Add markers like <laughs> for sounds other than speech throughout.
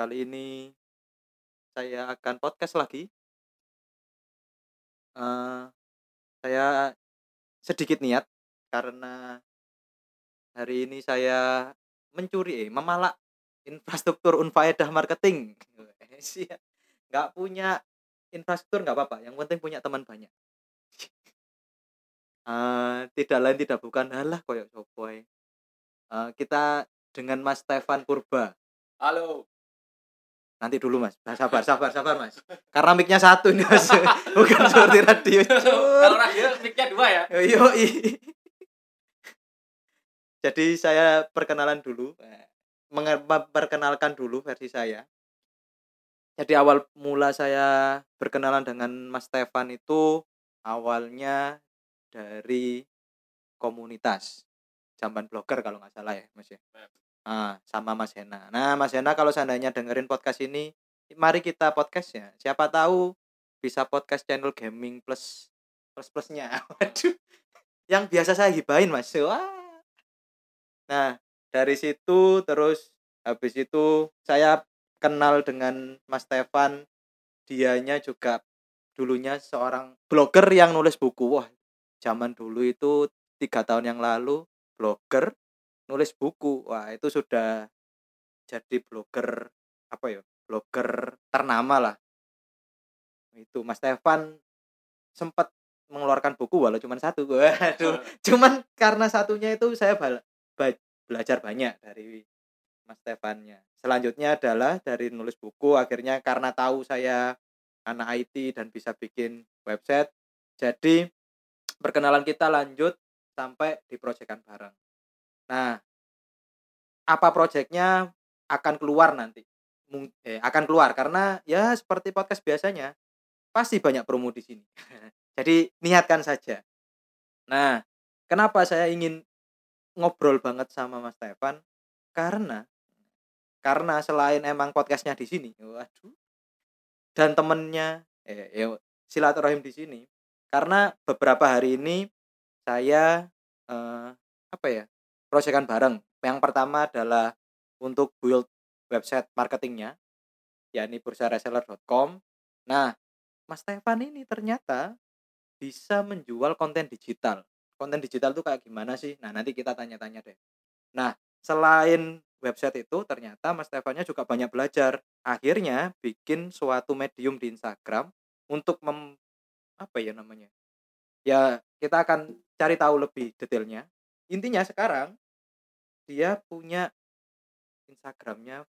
kali ini saya akan podcast lagi. Eh, saya sedikit niat karena hari ini saya mencuri, eh, memalak infrastruktur unfaedah marketing. <laughs> Sia, nggak punya infrastruktur nggak apa-apa, yang penting punya teman banyak. <laughs> Eh, tidak lain tidak bukan halah koyok sopoy. Eh, kita dengan Mas Stefan Purba. Halo. Nanti dulu Mas. Nah, sabar, sabar, sabar Mas. Karena mic-nya satu nih Mas. <laughs> Bukan seperti radio. Kalau radio mic-nya dua ya. Yo, Jadi saya perkenalan dulu. Memperkenalkan dulu versi saya. Jadi awal mula saya berkenalan dengan Mas Stefan itu awalnya dari komunitas jamban blogger kalau nggak salah ya Mas ya. Ah, sama Mas Hena. Nah, Mas Hena kalau seandainya dengerin podcast ini, mari kita podcast ya. Siapa tahu bisa podcast channel gaming plus plus plusnya. <laughs> Waduh. Yang biasa saya hibahin Mas. Wah. Nah, dari situ terus habis itu saya kenal dengan Mas Stefan. Dianya juga dulunya seorang blogger yang nulis buku. Wah, zaman dulu itu tiga tahun yang lalu blogger nulis buku. Wah itu sudah jadi blogger apa ya blogger ternama lah. Itu Mas Stefan sempat mengeluarkan buku walau cuma satu. <laughs> Waduh cuman karena satunya itu saya ba- belajar banyak dari Mas Stefannya selanjutnya adalah dari nulis buku akhirnya karena tahu saya anak IT dan bisa bikin website jadi perkenalan kita lanjut sampai di proyekan bareng. Nah, apa proyeknya akan keluar nanti? Eh, akan keluar karena ya seperti podcast biasanya pasti banyak promo di sini. <laughs> Jadi niatkan saja. Nah, kenapa saya ingin ngobrol banget sama Mas Stefan? Karena karena selain emang podcastnya di sini, waduh, dan temennya, eh, ya, silaturahim di sini. Karena beberapa hari ini saya eh, apa ya proyekan bareng. Yang pertama adalah untuk build website marketingnya yakni bursareseller.com nah Mas Stefan ini ternyata bisa menjual konten digital. Konten digital tuh kayak gimana sih? Nah nanti kita tanya-tanya deh. Nah selain website itu ternyata Mas Stefannya juga banyak belajar. Akhirnya bikin suatu medium di Instagram untuk mem apa ya namanya? Ya kita akan cari tahu lebih detailnya. Intinya sekarang dia punya Instagramnya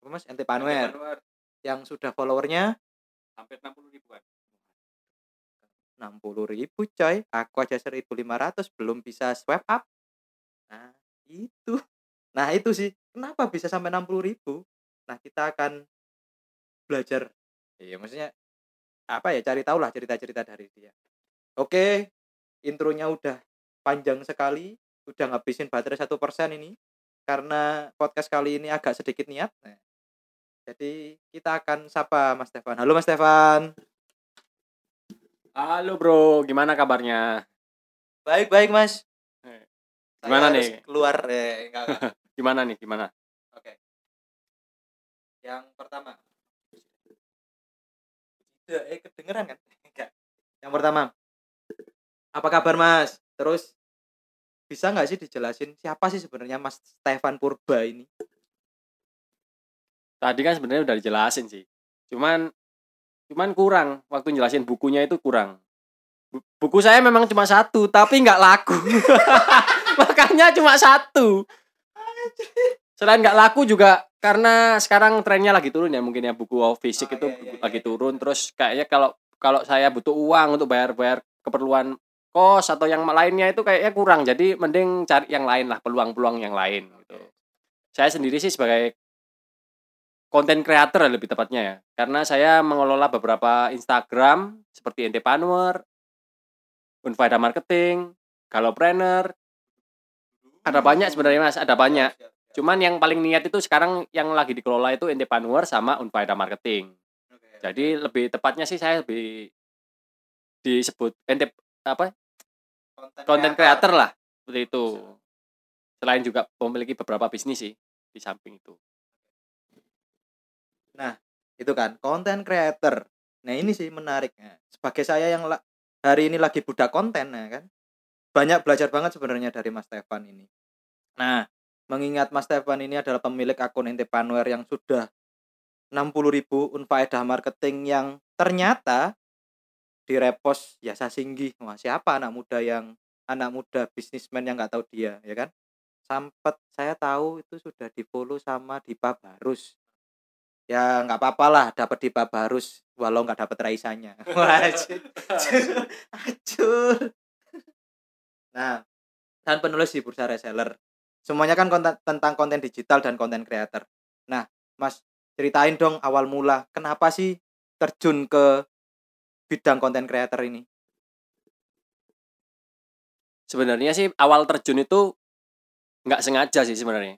apa mas? Ente Panwer yang sudah followernya? Hampir 60 ribuan. 60 ribu coy. Aku aja 1500 belum bisa swipe up. Nah itu. Nah itu sih. Kenapa bisa sampai 60 ribu? Nah kita akan belajar. Iya maksudnya apa ya cari tahu lah cerita-cerita dari dia. Oke intronya udah panjang sekali udah ngabisin baterai satu persen ini karena podcast kali ini agak sedikit niat nah, jadi kita akan sapa Mas Stefan halo Mas Stefan Halo bro, gimana kabarnya? baik baik Mas Eh, Saya gimana harus nih? keluar eh enggak, enggak. <laughs> Gimana nih, gimana? Oke. Yang pertama. Eh kedengeran kan? Enggak. Yang pertama. Apa kabar Mas? Terus bisa nggak sih dijelasin siapa sih sebenarnya Mas Stefan Purba ini? Tadi kan sebenarnya udah dijelasin sih. Cuman cuman kurang waktu jelasin bukunya itu kurang. Bu- Buku saya memang cuma satu, tapi nggak laku. <laughs> Makanya cuma satu. Selain nggak laku juga karena sekarang trennya lagi turun ya mungkin ya buku fisik Oh, itu iya, iya, lagi iya. turun terus kayaknya kalau kalau saya butuh uang untuk bayar-bayar keperluan kos atau yang lainnya itu kayaknya kurang. Jadi mending cari yang lain lah peluang-peluang yang lain gitu. Saya sendiri sih sebagai konten creator lebih tepatnya ya. Karena saya mengelola beberapa Instagram seperti Entrepreneur, Unfaida Marketing, Galopreneur, ada banyak sebenarnya mas ada banyak. Cuman yang paling niat itu sekarang yang lagi dikelola itu Entrepreneur sama Unfaida Marketing. Jadi lebih tepatnya sih saya lebih disebut ente apa konten creator lah seperti itu. Selain juga memiliki beberapa bisnis sih di samping itu. Itu kan konten creator nah ini sih menarik Nah, sebagai saya yang hari ini lagi budak konten nah kan? Banyak belajar banget sebenarnya dari Mas Stefan ini. Nah mengingat Mas Stefan ini adalah pemilik akun entrepreneur yang sudah 60.000 ribu unfaedah marketing yang ternyata direpost Yasa Singgi wah siapa anak muda yang anak muda bisnismen yang nggak tahu dia ya kan? Sampai saya tahu itu sudah di follow sama Dipa Barus. Ya nggak apa-apa lah dapat Dipa Barus walau nggak dapat Raisanya. <laughs> Acur acur nah dan penulis di bursa reseller. Semuanya kan konten, tentang konten digital dan konten creator. Nah mas ceritain dong awal mula kenapa sih terjun ke bidang konten creator ini? Sebenarnya sih awal terjun itu nggak sengaja sih sebenarnya.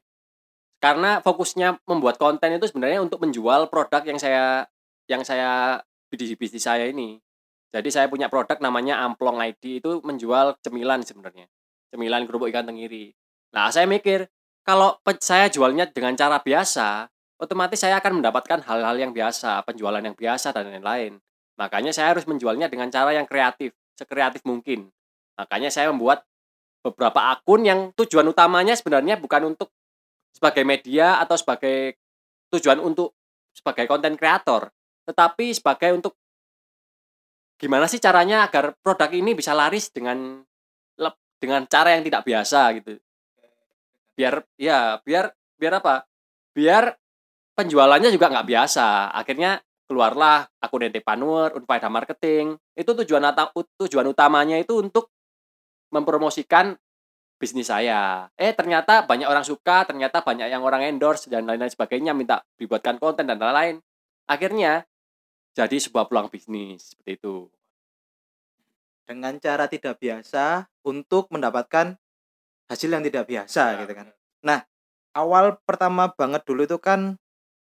Karena fokusnya membuat konten itu sebenarnya untuk menjual produk yang saya yang saya di bisnis saya ini. Jadi saya punya produk namanya Amplong ID itu menjual cemilan sebenarnya. Cemilan kerupuk ikan tenggiri. Nah saya mikir kalau saya jualnya dengan cara biasa otomatis saya akan mendapatkan hal-hal yang biasa penjualan yang biasa dan lain-lain makanya saya harus menjualnya dengan cara yang kreatif sekreatif mungkin makanya saya membuat beberapa akun yang tujuan utamanya sebenarnya bukan untuk sebagai media atau sebagai tujuan untuk sebagai konten kreator, tetapi sebagai untuk gimana sih caranya agar produk ini bisa laris dengan dengan cara yang tidak biasa gitu. Biar ya biar biar apa? Biar penjualannya juga nggak biasa. Akhirnya keluarlah akun entrepreneur, unfaedah marketing. Itu tujuan tujuan utamanya itu untuk mempromosikan bisnis saya. Eh ternyata banyak orang suka, ternyata banyak yang orang endorse dan lain-lain sebagainya minta dibuatkan konten dan lain-lain. Akhirnya jadi sebuah peluang bisnis seperti itu. dengan cara tidak biasa untuk mendapatkan hasil yang tidak biasa Ya, gitu kan awal pertama banget dulu itu kan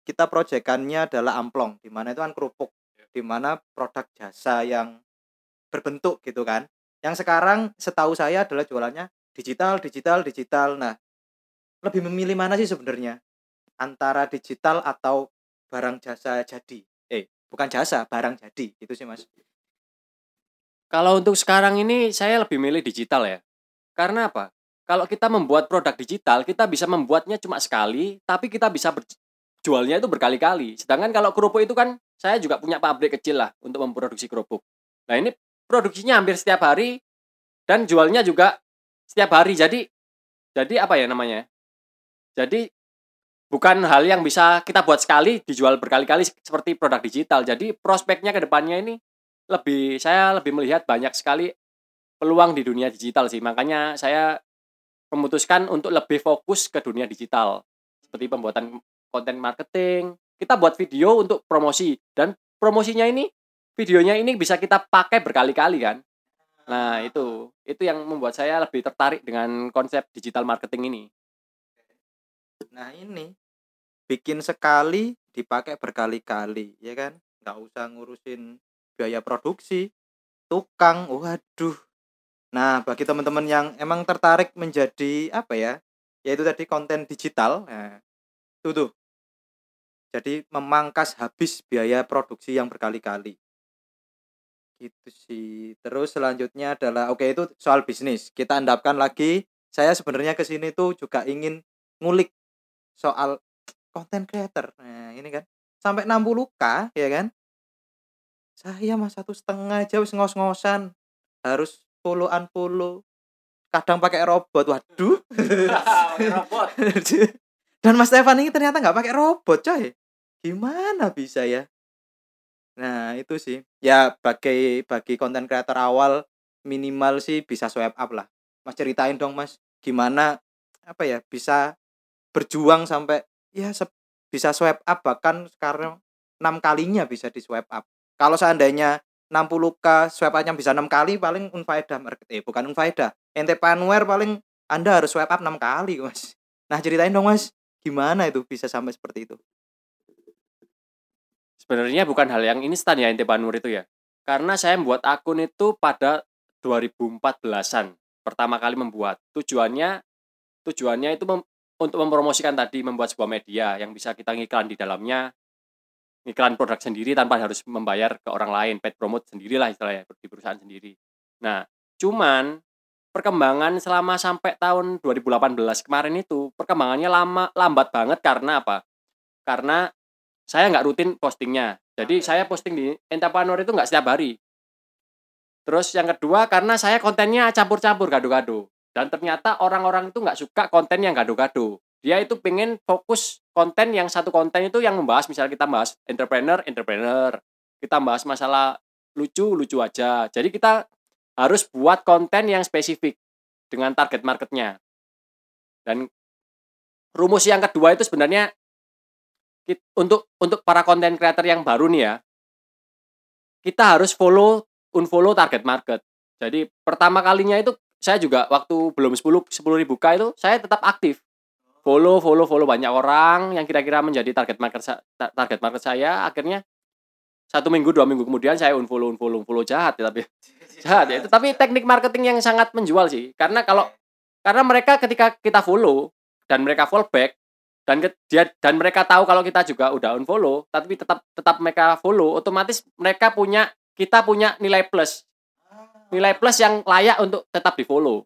kita proyekannya adalah amplong di mana itu kan kerupuk di mana produk jasa yang berbentuk gitu kan. Yang sekarang setahu saya adalah jualannya digital digital digital. Nah lebih memilih mana sih sebenarnya? Antara digital atau barang jasa jadi? Eh bukan jasa barang jadi. Itu sih mas. Kalau untuk sekarang ini saya lebih milih digital ya. Karena apa? Kalau kita membuat produk digital, kita bisa membuatnya cuma sekali, tapi kita bisa jualnya itu berkali-kali. Sedangkan kalau kerupuk itu kan saya juga punya pabrik kecil lah untuk memproduksi kerupuk. Nah, ini produksinya hampir setiap hari dan jualnya juga setiap hari. Jadi jadi apa ya namanya? Jadi bukan hal yang bisa kita buat sekali dijual berkali-kali seperti produk digital. Jadi prospeknya ke depannya ini lebih saya lebih melihat banyak sekali peluang di dunia digital sih. Makanya saya memutuskan untuk lebih fokus ke dunia digital. Seperti pembuatan konten marketing. Kita buat video untuk promosi dan promosinya ini videonya ini bisa kita pakai berkali-kali kan. Nah, itu itu yang membuat saya lebih tertarik dengan konsep digital marketing ini. Nah ini bikin sekali dipakai berkali-kali ya kan nggak usah ngurusin biaya produksi tukang waduh nah bagi teman-teman yang emang tertarik menjadi apa ya yaitu tadi konten digital nah itu tuh jadi memangkas habis biaya produksi yang berkali-kali. Gitu sih. Terus selanjutnya adalah oke itu soal bisnis. Kita endapkan lagi. Saya sebenarnya ke sini tuh juga ingin ngulik soal konten creator. Nah ini kan. Sampai 60k ya kan? Saya mah satu setengah aja wis ngos-ngosan. Harus follow unfollow kadang pakai robot. Waduh. <laughs> Robot. <laughs> dan Mas Stefan ini ternyata nggak pakai robot coy gimana bisa ya? Nah itu sih. Ya bagi bagi konten creator awal minimal sih bisa swipe up lah. Mas ceritain dong mas gimana apa ya bisa berjuang sampai ya bisa swipe up bahkan sekarang enam kalinya bisa di swipe up. Kalau seandainya 60k swipe up-nya bisa enam kali paling unfaedah eh bukan unfaedah ente panware paling anda harus swipe up enam kali mas. Nah ceritain dong mas gimana itu bisa sampai seperti itu Sebenarnya bukan hal yang instan ya Intepanur itu ya. Karena saya membuat akun itu pada 2014-an. Pertama kali membuat. Tujuannya tujuannya itu mem- untuk mempromosikan tadi membuat sebuah media yang bisa kita ngiklan di dalamnya iklan produk sendiri tanpa harus membayar ke orang lain, paid promote sendirilah istilahnya di perusahaan sendiri. Nah, cuman perkembangan selama sampai tahun 2018 kemarin itu perkembangannya lama lambat banget karena apa? Karena saya nggak rutin postingnya. Jadi Oke. saya posting di Entrepreneur itu nggak setiap hari. Terus yang kedua karena saya kontennya campur-campur gado-gado. Dan ternyata orang-orang itu nggak suka konten yang gado-gado. Dia itu pengen fokus konten yang satu konten itu yang membahas misalnya kita bahas entrepreneur, entrepreneur. Kita bahas masalah lucu, lucu aja. Jadi kita harus buat konten yang spesifik dengan target marketnya. Dan rumus yang kedua itu sebenarnya untuk untuk para konten creator yang baru nih ya, kita harus follow unfollow target market. Jadi pertama kalinya itu saya juga waktu belum 10 10 ribu k itu saya tetap aktif. Follow follow follow banyak orang yang kira-kira menjadi target market target market saya. Akhirnya satu minggu dua minggu kemudian saya unfollow unfollow unfollow jahat ya tapi <laughs> jahat ya. Tapi teknik marketing yang sangat menjual sih. Karena kalau karena mereka ketika kita follow dan mereka fallback dan ke- dia dan mereka tahu kalau kita juga udah unfollow tapi tetap tetap mereka follow otomatis mereka punya kita punya nilai plus. Nilai plus yang layak untuk tetap di follow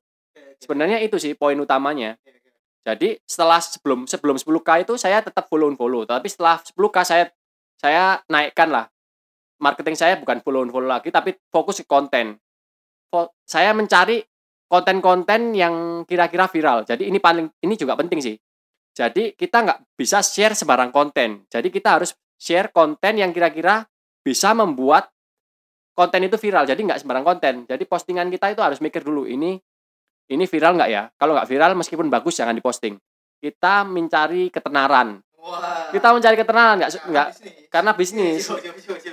sebenarnya itu sih poin utamanya. Jadi setelah sebelum sebelum 10k itu saya tetap follow unfollow tapi setelah 10k saya saya naikkan lah. Marketing saya bukan follow unfollow lagi tapi fokus ke konten. Saya mencari konten-konten yang kira-kira viral. Jadi ini paling ini juga penting sih jadi kita nggak bisa share sembarang konten. Jadi kita harus share konten yang kira-kira bisa membuat konten itu viral. Jadi nggak sembarang konten. Jadi postingan kita itu harus mikir dulu ini ini viral nggak ya? Kalau nggak viral meskipun bagus jangan diposting. Kita mencari ketenaran. Wah. kita mencari ketenaran nggak nggak karena bisnis.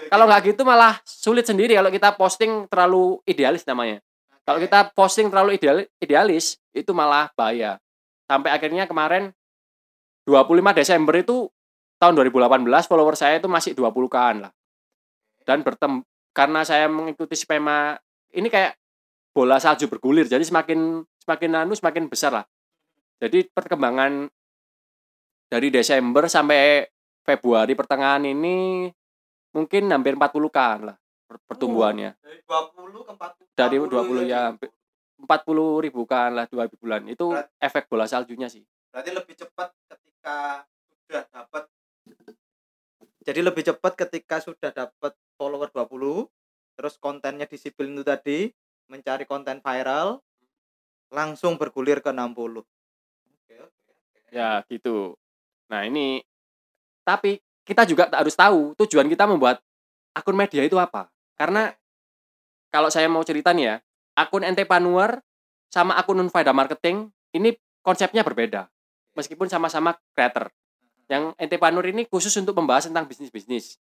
Kalau nggak gitu malah sulit sendiri kalau kita posting terlalu idealis namanya. Kalau kita posting terlalu ideal, idealis itu malah bahaya. Sampai akhirnya kemarin 25 Desember itu tahun 2018 follower saya itu masih 20-kan lah. Dan bertem karena saya mengikuti skema ini kayak bola salju bergulir jadi semakin semakin anu semakin besar lah. Jadi perkembangan dari Desember sampai Februari pertengahan ini mungkin hampir 40 kan lah per- pertumbuhannya. Dari 20 ke 40 dari 20 ya hampir 40 ribu kan lah dua bulan itu Berat. efek bola saljunya sih. berarti lebih cepat ketika sudah dapat jadi lebih cepat ketika sudah dapat follower 20 terus kontennya disiplin itu tadi mencari konten viral langsung bergulir ke 60 oke oke ya gitu. Nah ini tapi kita juga harus tahu tujuan kita membuat akun media itu apa. Karena kalau saya mau cerita nih ya akun entrepreneur sama akun unfaida marketing ini konsepnya berbeda meskipun sama-sama creator. Yang entrepreneur ini khusus untuk membahas tentang bisnis-bisnis.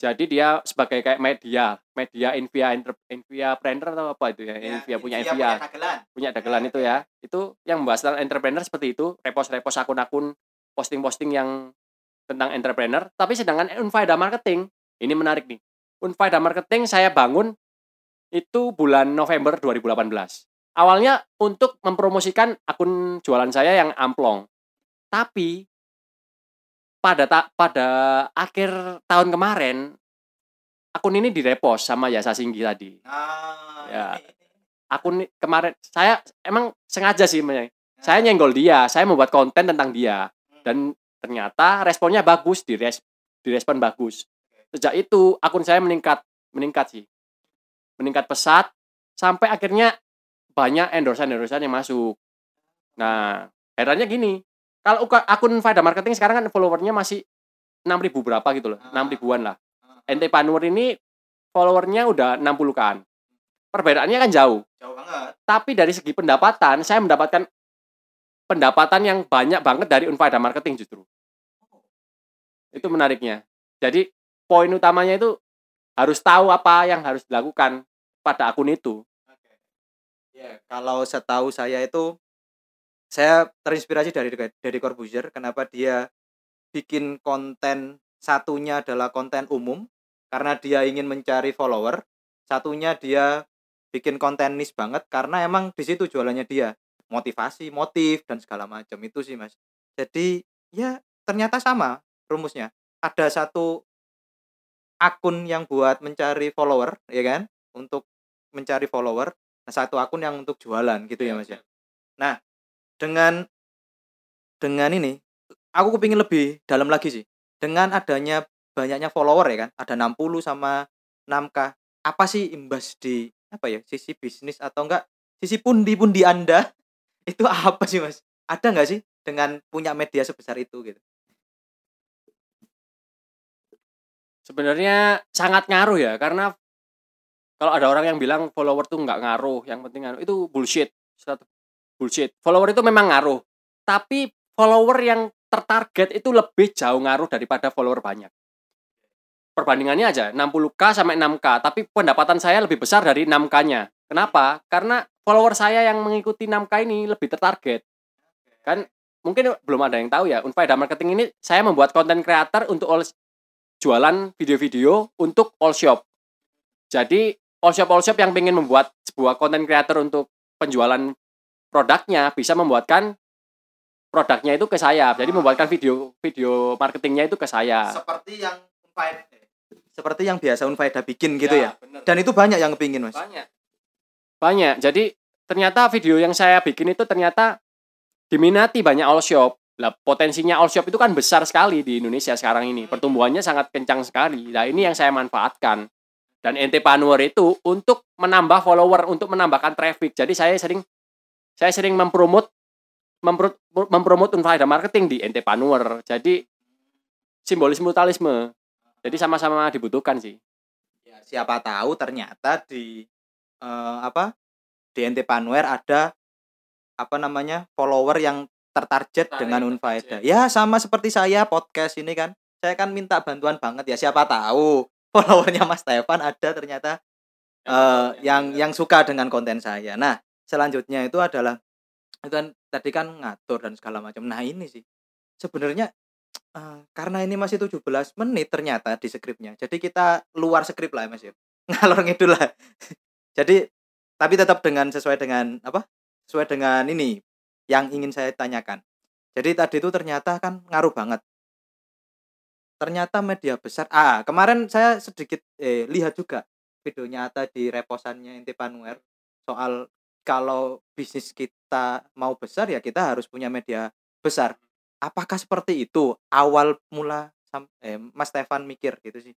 Jadi dia sebagai kayak media media Invia Inter- Invia Planner atau apa itu ya, Invia punya Invia dagelan. punya dagelan itu ya. itu yang membahas tentang entrepreneur seperti itu repost-repost akun-akun posting-posting yang tentang entrepreneur. Tapi sedangkan Unfaida Marketing ini menarik nih. Unfaida Marketing saya bangun itu bulan November 2018 awalnya untuk mempromosikan akun jualan saya yang amplong tapi pada ta- pada akhir tahun kemarin akun ini direpost sama Yasa Singgi tadi. Nah Ya. akun kemarin saya emang sengaja sih men- saya nyenggol dia saya membuat konten tentang dia. Hmm. dan ternyata responnya bagus dires direspon bagus. Sejak itu akun saya meningkat meningkat sih. Meningkat pesat sampai akhirnya banyak endorsan endorsan yang masuk. Nah herannya gini kalau akun Fada Marketing sekarang kan followernya masih 6000 berapa gitu loh Ah. 6 ribuan lah. Ah, Ente Panur ini followernya udah 60 kan perbedaannya kan jauh. Jauh banget. Tapi dari segi pendapatan saya mendapatkan pendapatan yang banyak banget dari Unfaida Marketing justru. Itu menariknya. Jadi poin utamanya itu harus tahu apa yang harus dilakukan pada akun itu. Oke. Ya, kalau setahu saya itu saya terinspirasi dari dari Corbuzier kenapa dia bikin konten satunya adalah konten umum karena dia ingin mencari follower, satunya dia bikin konten niche banget karena emang di situ jualannya dia motivasi, motif dan segala macam itu sih mas. Jadi ya ternyata sama rumusnya. Ada satu akun yang buat mencari follower ya kan untuk mencari follower nah satu akun yang untuk jualan gitu ya Iya, mas ya nah dengan dengan ini aku kepingin lebih dalam lagi sih. Dengan adanya banyaknya follower ya kan ada 60 sama 6k apa sih imbas di apa ya sisi bisnis atau enggak sisi pundi-pundi anda <laughs> itu apa sih mas? Ada nggak sih dengan punya media sebesar itu gitu? Sebenarnya sangat ngaruh ya karena kalau ada orang yang bilang follower tuh nggak ngaruh yang penting ngaruh itu bullshit bullshit. Follower itu memang ngaruh. Tapi follower yang tertarget itu lebih jauh ngaruh daripada follower banyak. Perbandingannya aja 60k sampai 6k tapi pendapatan saya lebih besar dari 6k nya kenapa? Karena follower saya yang mengikuti 6k ini lebih tertarget. Kan mungkin belum ada yang tahu ya Unfaida Marketing ini saya membuat konten creator untuk all jualan video-video untuk all shop. Jadi all shop all shop yang ingin membuat sebuah konten creator untuk penjualan produknya bisa membuatkan produknya itu ke saya. Jadi membuatkan video video marketingnya itu ke saya. seperti yang Unfaida seperti yang biasa Unfaida bikin gitu ya, bener. dan itu banyak yang kepingin mas banyak. Banyak. Jadi ternyata video yang saya bikin itu ternyata diminati banyak all shop. Lah potensinya all shop itu kan besar sekali di Indonesia sekarang ini. Pertumbuhannya sangat kencang sekali. Nah, ini yang saya manfaatkan. Dan entrepreneur itu untuk menambah follower, untuk menambahkan traffic. Jadi saya sering saya sering mempromot mempro, mempromot Unfaida marketing di entrepreneur. Jadi simbolis mutualisme. Jadi sama-sama dibutuhkan sih. ya, siapa tahu ternyata di eh, apa di Entrepreneur ada apa namanya follower yang tertarget Tertarik, dengan. Unfaida ya sama seperti saya podcast ini kan saya kan minta bantuan banget ya siapa tahu <laughs> followernya Mas Stefan ada ternyata eh, yang yang suka dengan konten saya. Nah, selanjutnya itu adalah itu kan tadi kan ngatur dan segala macam. Nah, ini sih sebenarnya eh, karena ini masih 17 menit ternyata di skripnya. Jadi kita luar skrip lah Mas ya. <laughs> Ngalor ngidul lah. Jadi tapi tetap dengan sesuai dengan apa? Sesuai dengan ini yang ingin saya tanyakan. Jadi tadi itu ternyata kan ngaruh banget. Ternyata media besar. Ah, kemarin saya sedikit eh, lihat juga video nyata di reposannya Intipanuer soal kalau bisnis kita mau besar ya kita harus punya media besar. Apakah seperti itu awal mula eh, Mas Stefan mikir gitu sih?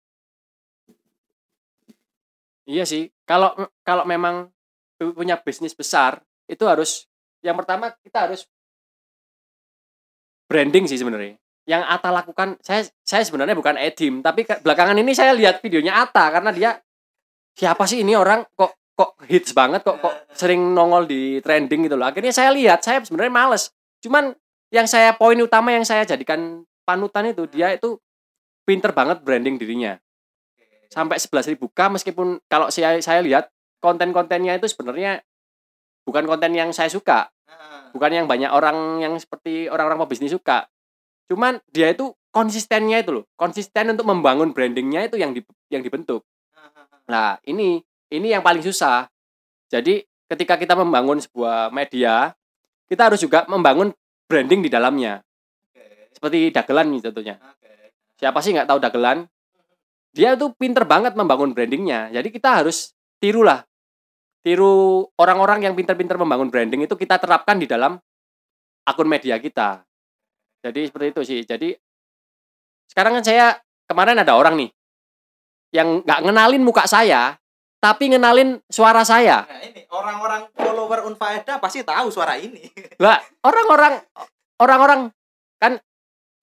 Iya sih. Kalau kalau memang pu- punya bisnis besar itu harus yang pertama kita harus branding sih sebenarnya. Yang Ata lakukan saya saya sebenarnya bukan Edim, tapi belakangan ini saya lihat videonya Ata karena dia siapa sih ini orang kok kok hits banget kok kok sering nongol di trending gitu loh. Akhirnya saya lihat, saya sebenarnya males. Cuman yang saya poin utama yang saya jadikan panutan itu dia itu pinter banget branding dirinya sampai 11.000 k meskipun kalau saya saya lihat konten-kontennya itu sebenarnya bukan konten yang saya suka, bukan yang banyak orang yang seperti orang-orang pebisnis suka. Cuman dia itu konsistennya itu loh, konsisten untuk membangun brandingnya itu yang di, yang dibentuk. Nah, ini ini yang paling susah. Jadi ketika kita membangun sebuah media, kita harus juga membangun branding di dalamnya. Seperti dagelan nih contohnya. Siapa sih nggak tahu dagelan? Dia tuh pinter banget membangun brandingnya. Jadi kita harus tirulah. Tiru orang-orang yang pinter-pinter membangun branding itu kita terapkan di dalam akun media kita. Jadi seperti itu sih. Jadi sekarang kan saya kemarin ada orang nih yang nggak ngenalin muka saya, tapi ngenalin suara saya. Nah, ini orang-orang follower Unfaeda pasti tahu suara ini. Lah, orang-orang orang-orang kan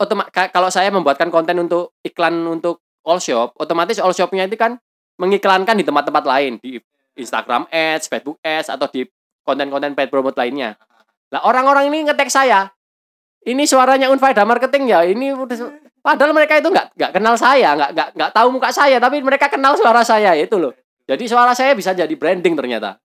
otoma- ka- kalau saya membuatkan konten untuk iklan untuk all shop, otomatis all shopnya itu kan mengiklankan di tempat-tempat lain di Instagram Ads, Facebook Ads atau di konten-konten paid promote lainnya. Lah orang-orang ini ngetek saya. Ini suaranya Unfaida Marketing ya. Ini udah padahal mereka itu nggak nggak kenal saya, nggak nggak nggak tahu muka saya, tapi mereka kenal suara saya itu loh. Jadi suara saya bisa jadi branding ternyata.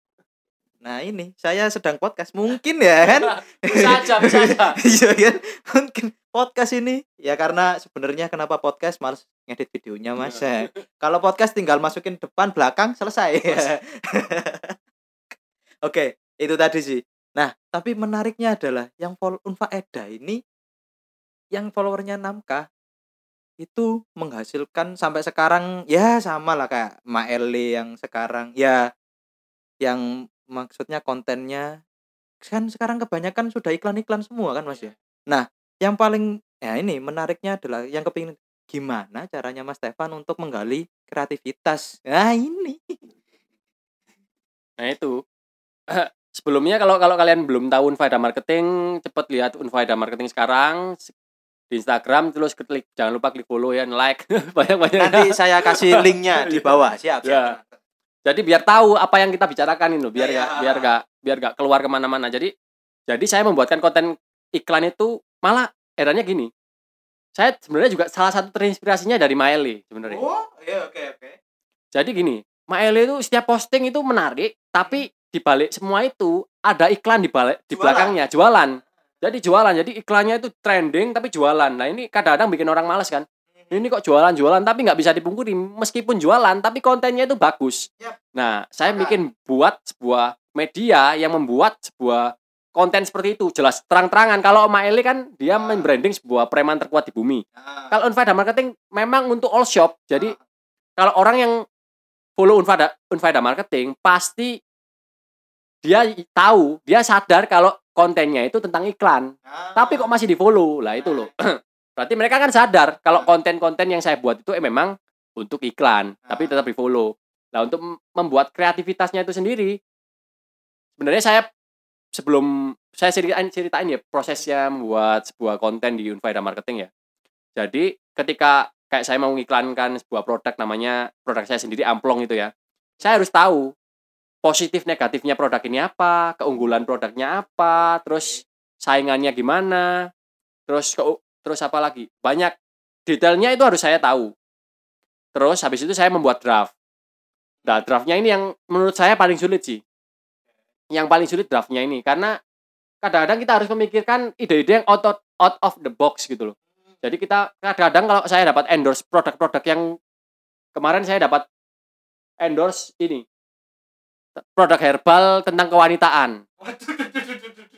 Nah, ini saya sedang podcast mungkin ya kan. <laughs> Bisa aja, bisa <laughs> aja. Iya kan? Mungkin podcast ini ya karena sebenarnya kenapa podcast males ngedit videonya Mas. Iya. Kalau podcast tinggal masukin depan belakang selesai. <laughs> Oke, itu tadi sih. Nah, tapi menariknya adalah yang follow Unfaeda ini yang followernya 6k itu menghasilkan sampai sekarang ya sama lah kayak Maele yang sekarang ya yang maksudnya kontennya kan sekarang kebanyakan sudah iklan-iklan semua kan Mas ya. Nah, yang paling ya ini menariknya adalah yang kepingin gimana caranya Mas Stefan untuk menggali kreativitas. Nah, ini. Nah itu. <clears throat> Sebelumnya kalau kalau kalian belum tahu Unfaida Marketing, cepet lihat Unfaida Marketing sekarang di Instagram terus klik jangan lupa klik follow ya, like <laughs> banyak-banyak. Nanti saya kasih <laughs> linknya di bawah. Siap, siap. Ya. Jadi biar tahu apa yang kita bicarakan ini loh, biar Ya, nggak ya. biar nggak biar nggak keluar ke mana-mana. Jadi jadi saya membuatkan konten iklan itu malah eranya gini. Saya sebenarnya juga salah satu terinspirasinya dari Maeli sebenarnya. Oh, iya oke oke. Jadi gini, Maele itu setiap posting itu menarik, tapi di balik semua itu ada iklan di balik di Jualan. belakangnya, jualan. Jadi jualan, jadi iklannya itu trending tapi jualan. Nah ini kadang-kadang bikin orang males kan. Ini kok jualan-jualan tapi nggak bisa dipungkiri meskipun jualan tapi kontennya itu bagus. Yap. Nah saya bikin buat sebuah media yang membuat sebuah konten seperti itu jelas terang-terangan. Kalau Maele kan dia Ah. membranding sebuah preman terkuat di bumi. Nah, Kalau Unfaida Marketing memang untuk all shop. Jadi Ah. kalau orang yang follow Unfaida Unfaida Marketing pasti dia tahu, dia sadar kalau kontennya itu tentang iklan. nah. Tapi kok masih di-follow? Lah itu loh. <clears throat> Berarti mereka kan sadar kalau konten-konten yang saya buat itu eh, memang untuk iklan, tapi tetap di-follow. Nah, untuk mem- membuat kreativitasnya itu sendiri sebenarnya saya sebelum saya ceritain ceritain ya prosesnya membuat sebuah konten di Unfaida Marketing ya. Jadi ketika kayak saya mau mengiklankan sebuah produk namanya produk saya sendiri amplong itu ya. Saya harus tahu positif negatifnya produk ini apa, keunggulan produknya apa, terus saingannya gimana, terus ke, terus apa lagi? Banyak detailnya itu harus saya tahu. Terus habis itu saya membuat draft. Nah, draftnya ini yang menurut saya paling sulit sih. Yang paling sulit draftnya ini karena kadang-kadang kita harus memikirkan ide-ide yang out of, out of the box gitu loh. Jadi kita kadang-kadang kalau saya dapat endorse produk-produk yang kemarin saya dapat endorse ini produk herbal tentang kewanitaan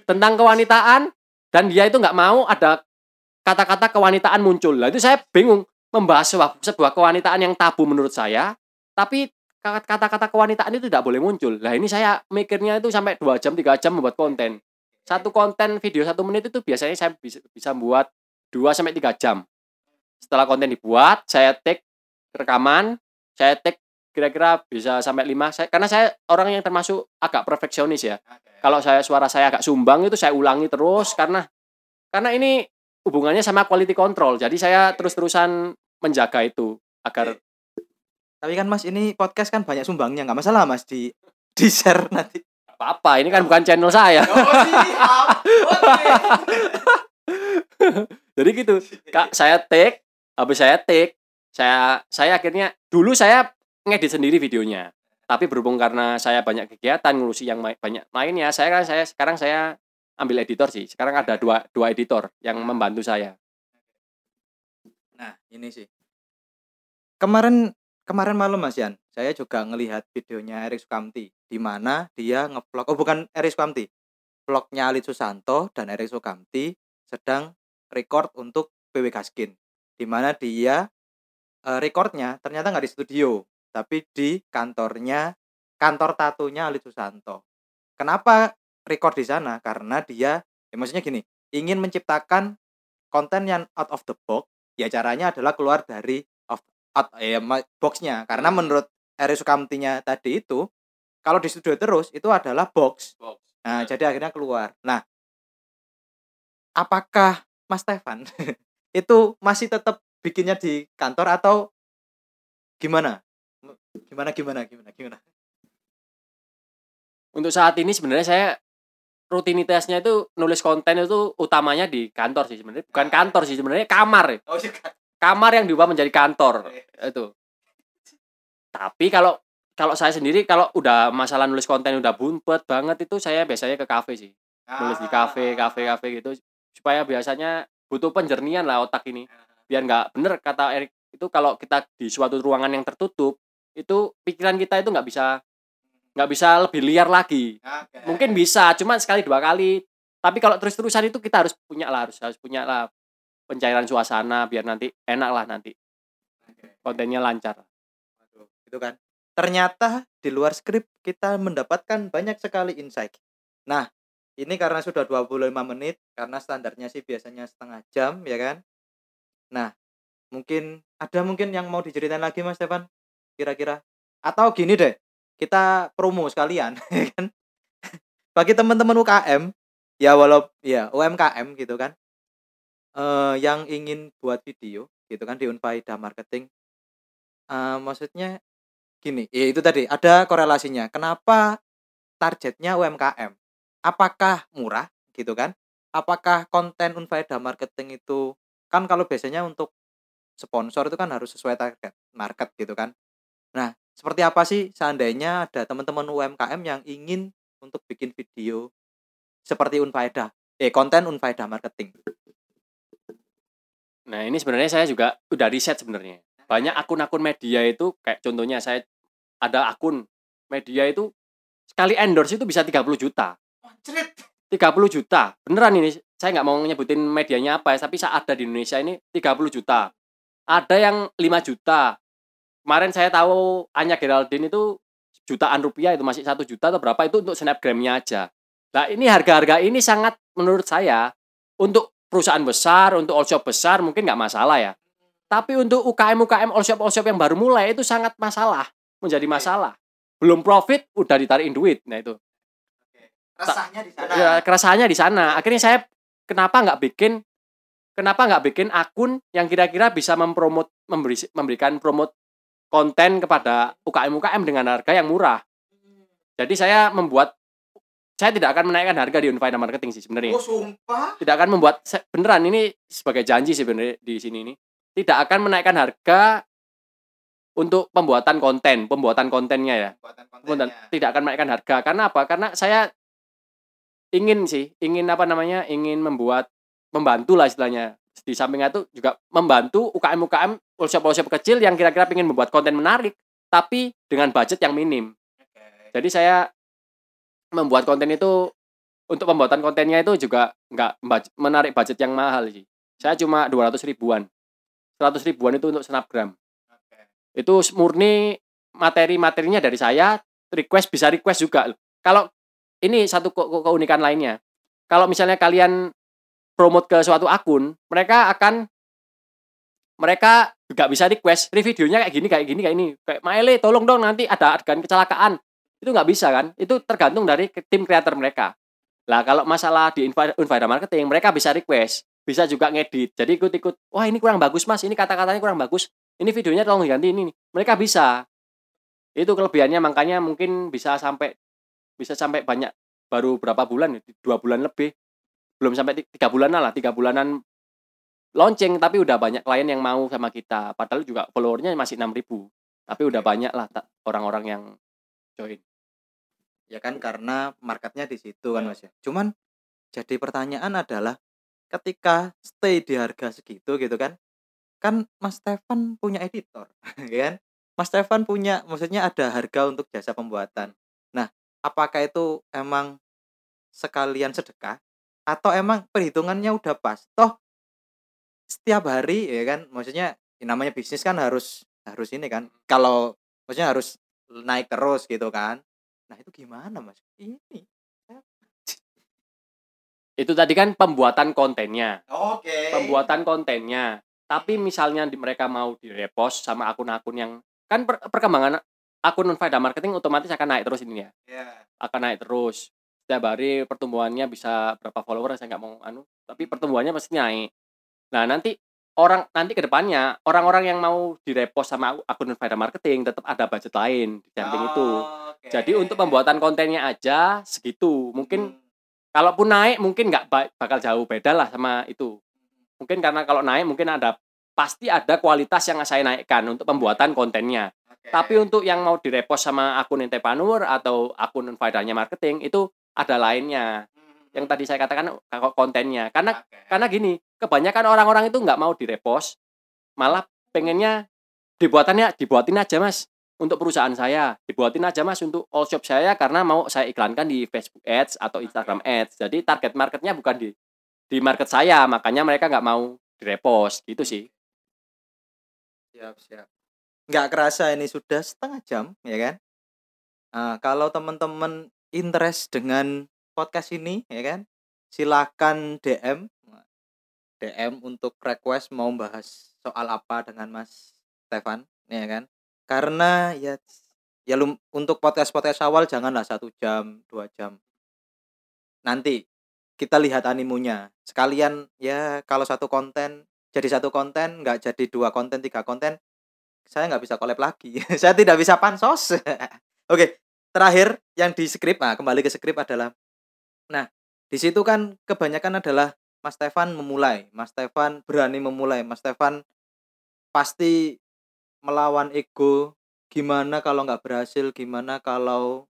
tentang kewanitaan dan dia itu nggak mau ada kata-kata kewanitaan muncul. Lah itu saya bingung membahas sebuah, sebuah kewanitaan yang tabu menurut saya, tapi kata-kata kewanitaan itu tidak boleh muncul. Lah ini saya mikirnya itu sampai dua jam tiga jam membuat konten. Satu konten video satu menit itu biasanya saya bisa bisa buat 2 sampai tiga jam. Setelah konten dibuat, saya take rekaman, saya take kira-kira bisa sampai 5 saya karena saya orang yang termasuk agak perfeksionis ya. Kalau saya suara saya agak sumbang itu saya ulangi terus karena karena ini hubungannya sama quality control. Jadi saya terus-terusan menjaga itu agar Tapi kan Mas ini podcast kan banyak sumbangnya, nggak masalah Mas di di share nanti. apa-apa ini kan bukan channel saya. Jadi gitu kak saya take habis saya take saya saya akhirnya dulu saya ngedit sendiri videonya tapi berhubung karena saya banyak kegiatan ngurusi yang banyak lainnya saya kan saya sekarang saya ambil editor sih sekarang ada dua dua editor yang membantu saya Nah, ini sih. Kemarin kemarin malam Mas Yan, saya juga ngelihat videonya Erik Sukamti di mana dia ngevlog oh bukan Erik Sukamti. Vlognya Ali Susanto dan Erik Sukamti sedang record untuk PW Gaskin. Di mana dia eh, recordnya ternyata nggak di studio, tapi di kantornya kantor tatunya Ali Susanto. Kenapa record di sana? Karena dia ya maksudnya gini, ingin menciptakan konten yang out of the box ya caranya adalah keluar dari of out ya boxnya. Karena menurut Eri Sukamtinya tadi itu kalau di studio terus itu adalah box. Nah jadi akhirnya keluar. Nah apakah Mas Stefan <laughs> itu masih tetap bikinnya di kantor atau gimana gimana gimana gimana gimana? Untuk saat ini sebenarnya saya rutinitasnya itu nulis konten itu utamanya di kantor sih sebenarnya. Bukan kantor sih sebenarnya kamar oh iya kamar yang diubah menjadi kantor itu. Tapi kalau kalau saya sendiri kalau udah masalah nulis konten udah bumpet banget itu saya biasanya ke kafe sih. Nulis di kafe kafe kafe gitu. Supaya biasanya butuh penjernihan lah otak ini. Biar nggak bener kata Erik itu kalau kita di suatu ruangan yang tertutup itu pikiran kita itu nggak bisa nggak bisa lebih liar lagi. Mungkin bisa cuma sekali dua kali. Tapi kalau terus terusan itu kita harus punya lah harus harus punya lah pencairan suasana biar nanti enak lah nanti. Kontennya lancar. Waduh, itu kan. Ternyata di luar skrip kita mendapatkan banyak sekali insight. Nah, ini karena sudah 25 menit karena standarnya sih biasanya setengah jam ya kan. Nah, mungkin ada mungkin yang mau diceritain lagi Mas Stefan kira-kira. Atau gini deh kita promo sekalian <laughs> ya kan? Bagi teman-teman UKM ya walau ya UMKM gitu kan eh yang ingin buat video gitu kan di Unfaida Marketing eh maksudnya gini ya itu tadi ada korelasinya. Kenapa targetnya UMKM apakah murah gitu kan? Apakah konten Unfaida Marketing itu kan kalau biasanya untuk sponsor itu kan harus sesuai target market gitu kan nah seperti apa sih seandainya ada teman-teman UMKM yang ingin untuk bikin video seperti Unfaedah eh konten Unfaedah marketing Nah ini sebenarnya saya juga udah riset sebenarnya. Banyak akun-akun media itu kayak contohnya saya ada akun media itu sekali endorse itu bisa 30 juta. 30 juta. Beneran ini saya nggak mau nyebutin medianya apa ya, tapi saat ada di Indonesia ini 30 juta. Ada yang 5 juta. Kemarin saya tahu Anya Geraldine itu jutaan rupiah itu masih satu juta atau berapa itu untuk snapgramnya aja. Nah ini harga-harga ini sangat menurut saya untuk perusahaan besar, untuk all shop besar mungkin nggak masalah ya. Tapi untuk UKM UKM all shop all shop yang baru mulai itu sangat masalah, menjadi masalah. Belum profit udah ditarikin duit. Nah itu. resahnya di sana Ya, kerasanya di sana. Akhirnya saya kenapa nggak bikin kenapa nggak bikin akun yang kira-kira bisa mempromot memberi memberikan promote konten kepada UKM UKM dengan harga yang murah. Jadi saya membuat saya tidak akan menaikkan harga di Unfaida Marketing sih sebenarnya. Oh sumpah? Tidak akan membuat beneran ini sebagai janji sih bener di sini ini. Tidak akan menaikkan harga untuk pembuatan konten pembuatan kontennya ya. Buatan Pembuatan- tidak akan menaikkan harga. Karena apa? Karena saya ingin sih ingin apa namanya ingin membuat membantu lah istilahnya. Di samping itu juga membantu UKM UKM workshop workshop kecil yang kira-kira ingin membuat konten menarik tapi dengan budget yang minim jadi saya membuat konten itu untuk pembuatan kontennya itu juga nggak menarik budget yang mahal sih. Saya cuma 200 ribuan. 100 ribuan itu untuk snapgram. Itu murni materi-materinya dari saya, request bisa request juga. Kalau ini satu ke- ke- keunikan lainnya. Kalau misalnya kalian promote ke suatu akun, mereka akan mereka juga bisa request, "Ri, videonya kayak gini, kayak gini, kayak ini. Kayak Maele, tolong dong nanti ada adegan kecelakaan. Itu nggak bisa kan? Itu tergantung dari tim kreator mereka. Lah kalau masalah di Unfaida Marketing mereka bisa request bisa juga ngedit. Jadi ikut-ikut wah ini kurang bagus mas. Ini kata-katanya kurang bagus. Ini videonya tolong diganti ini mereka bisa. Itu kelebihannya. Makanya mungkin bisa sampai bisa sampai banyak baru berapa bulan ya dua bulan lebih. Belum sampai ti- tiga bulanan lah tiga bulanan launching tapi udah banyak klien yang mau sama kita. Padahal juga followernya masih 6000 tapi udah banyak lah orang-orang yang join. Ya kan karena marketnya di situ kan mas ya. Cuman jadi pertanyaan adalah ketika stay di harga segitu gitu kan kan mas Stefan punya editor <laughs> ya kan? Mas Stefan punya maksudnya ada harga untuk jasa pembuatan. Nah apakah itu emang sekalian sedekah atau emang perhitungannya udah pas? Toh setiap hari ya kan maksudnya ya namanya bisnis kan harus harus ini kan kalau maksudnya harus naik terus gitu kan. Nah itu gimana mas? Ini itu tadi kan pembuatan kontennya. Oke. Pembuatan kontennya. Tapi misalnya di, mereka mau direpost sama akun-akun yang kan per- perkembangan akun Faida Marketing otomatis akan naik terus ini ya? Ya akan naik terus. Setiap hari pertumbuhannya bisa berapa follower saya nggak mau anu. Tapi pertumbuhannya pasti naik nah nanti orang nanti ke depannya orang-orang yang mau direpost sama akun Faida Marketing tetap ada budget lain di samping itu. Jadi untuk pembuatan kontennya aja segitu. Mungkin kalaupun naik mungkin nggak ba- bakal jauh beda lah sama itu. Mungkin karena kalau naik mungkin ada pasti ada kualitas yang saya naikkan untuk pembuatan kontennya. Tapi untuk yang mau direpost sama akun entrepreneur atau akun faedahnya marketing itu ada lainnya. Yang tadi saya katakan kalau kontennya. Karena karena gini kebanyakan orang-orang itu nggak mau direpost malah pengennya dibuatannya dibuatin aja mas untuk perusahaan saya dibuatin aja mas untuk all shop saya karena mau saya iklankan di Facebook Ads atau Instagram Ads jadi target marketnya bukan di di market saya makanya mereka nggak mau direpost gitu sih Siap, siap. Nggak kerasa ini sudah setengah jam, ya kan? Nah, kalau teman-teman interest dengan podcast ini, ya kan? Silakan DM, DM untuk request mau bahas soal apa dengan Mas Stefan, ya kan? Karena ya, ya lum- untuk podcast podcast awal janganlah satu jam, dua jam. Nanti kita lihat animunya. Sekalian ya kalau satu konten jadi satu konten nggak jadi dua konten tiga konten saya nggak bisa collab lagi <laughs> saya tidak bisa pansos <laughs> oke terakhir yang di skrip nah kembali ke skrip adalah nah di situ kan kebanyakan adalah Mas Stefan memulai. Mas Stefan berani memulai. Mas Stefan pasti melawan ego. Gimana kalau nggak berhasil? Gimana kalau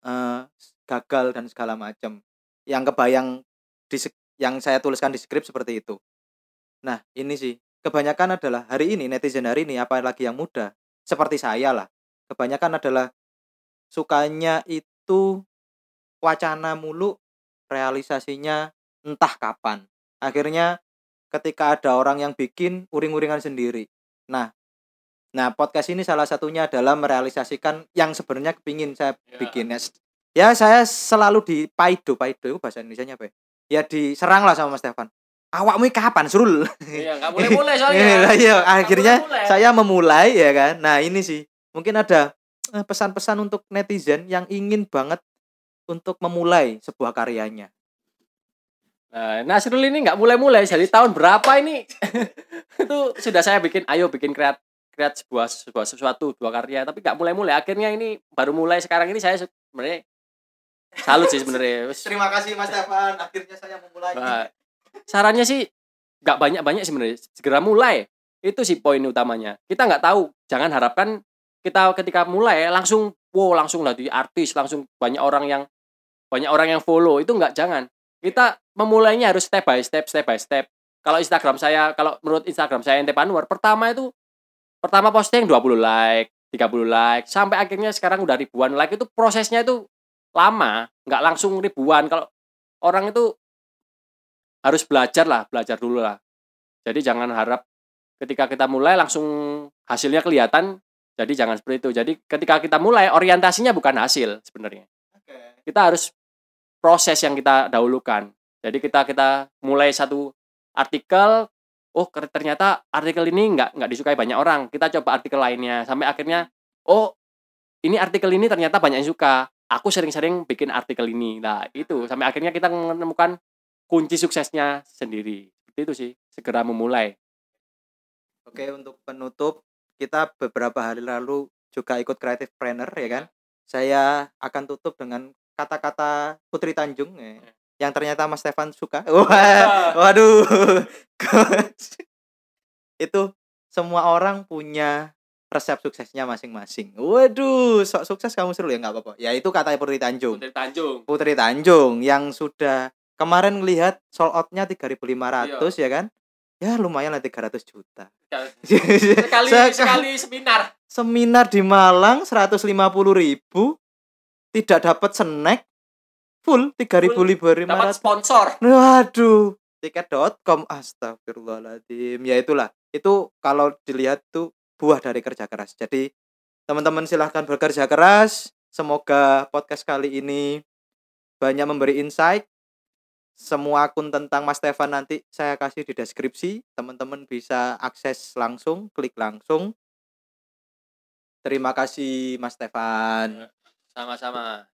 eh, gagal dan segala macam yang kebayang di yang saya tuliskan di skrip seperti itu. Nah, ini sih. Kebanyakan adalah hari ini netizen hari ini apalagi yang muda seperti saya lah. Kebanyakan adalah sukanya itu wacana mulu, realisasinya entah kapan. Akhirnya ketika ada orang yang bikin uring-uringan sendiri. Nah, nah podcast ini salah satunya adalah merealisasikan yang sebenarnya kepingin saya Ya. bikin ya. Ya saya selalu di paido, paido itu bahasa Indonesia apa ya? Ya diserang lah sama Mas Stefan. Awakmu kapan, Surul? iya nggak boleh <laughs> boleh Iya, soalnya iya, akhirnya boleh-boleh. saya memulai ya kan. Nah, ini sih mungkin ada eh, pesan-pesan untuk netizen yang ingin banget untuk memulai sebuah karyanya. Nah, Nasrul ini nggak mulai-mulai dari tahun berapa ini? <laughs> itu sudah saya bikin, ayo bikin kreat kreat sebuah sebuah sesuatu, dua karya, tapi nggak mulai-mulai. Akhirnya ini baru mulai sekarang ini saya sebenarnya salut sih sebenarnya. <laughs> Terima kasih Mas Stefan, akhirnya saya memulai. Nah, sarannya sih nggak banyak-banyak sebenarnya. Segera mulai. Itu sih poin utamanya. Kita nggak tahu, jangan harapkan kita ketika mulai langsung wow langsung lah di artis, langsung banyak orang yang banyak orang yang follow. Itu nggak jangan. Kita memulainya harus step by step, step by step. Kalau Instagram saya, kalau menurut Instagram saya Ente Panwar, pertama itu pertama posting 20 like, 30 like, sampai akhirnya sekarang udah ribuan like itu prosesnya itu lama, nggak langsung ribuan. Kalau orang itu harus belajar lah, belajar dulu lah. Jadi jangan harap ketika kita mulai langsung hasilnya kelihatan. Jadi jangan seperti itu. Jadi ketika kita mulai orientasinya bukan hasil sebenarnya. Oke. Kita harus proses yang kita dahulukan. Jadi kita kita mulai satu artikel, oh ternyata artikel ini nggak nggak disukai banyak orang. Kita coba artikel lainnya sampai akhirnya oh ini artikel ini ternyata banyak yang suka. Aku sering-sering bikin artikel ini. Nah, itu sampai akhirnya kita menemukan kunci suksesnya sendiri. Seperti itu sih, segera memulai. Oke, untuk penutup kita beberapa hari lalu juga ikut Creative Planner ya kan. Saya akan tutup dengan kata-kata Putri Tanjung ya, yang ternyata Mas Stefan suka. <laughs> Wah, waduh. <laughs> Itu semua orang punya resep suksesnya masing-masing. Waduh, sok sukses kamu seru ya nggak apa-apa. Ya itu kata Putri Tanjung. Putri Tanjung. Putri Tanjung yang sudah kemarin melihat sold out-nya 3.500 ya kan. Ya lumayan lah 300 juta. Sekali <laughs> Sek- sekali seminar. seminar di Malang 150 ribu tidak dapat snack full 3.500 Dapat sponsor. waduh. Tiket.com astagfirullahaladzim. Ya itulah. Itu kalau dilihat tuh buah dari kerja keras. Jadi teman-teman silahkan bekerja keras. Semoga podcast kali ini banyak memberi insight. Semua akun tentang Mas Stefan nanti saya kasih di deskripsi. Teman-teman bisa akses langsung klik langsung. Terima kasih Mas Stefan. Sama-sama.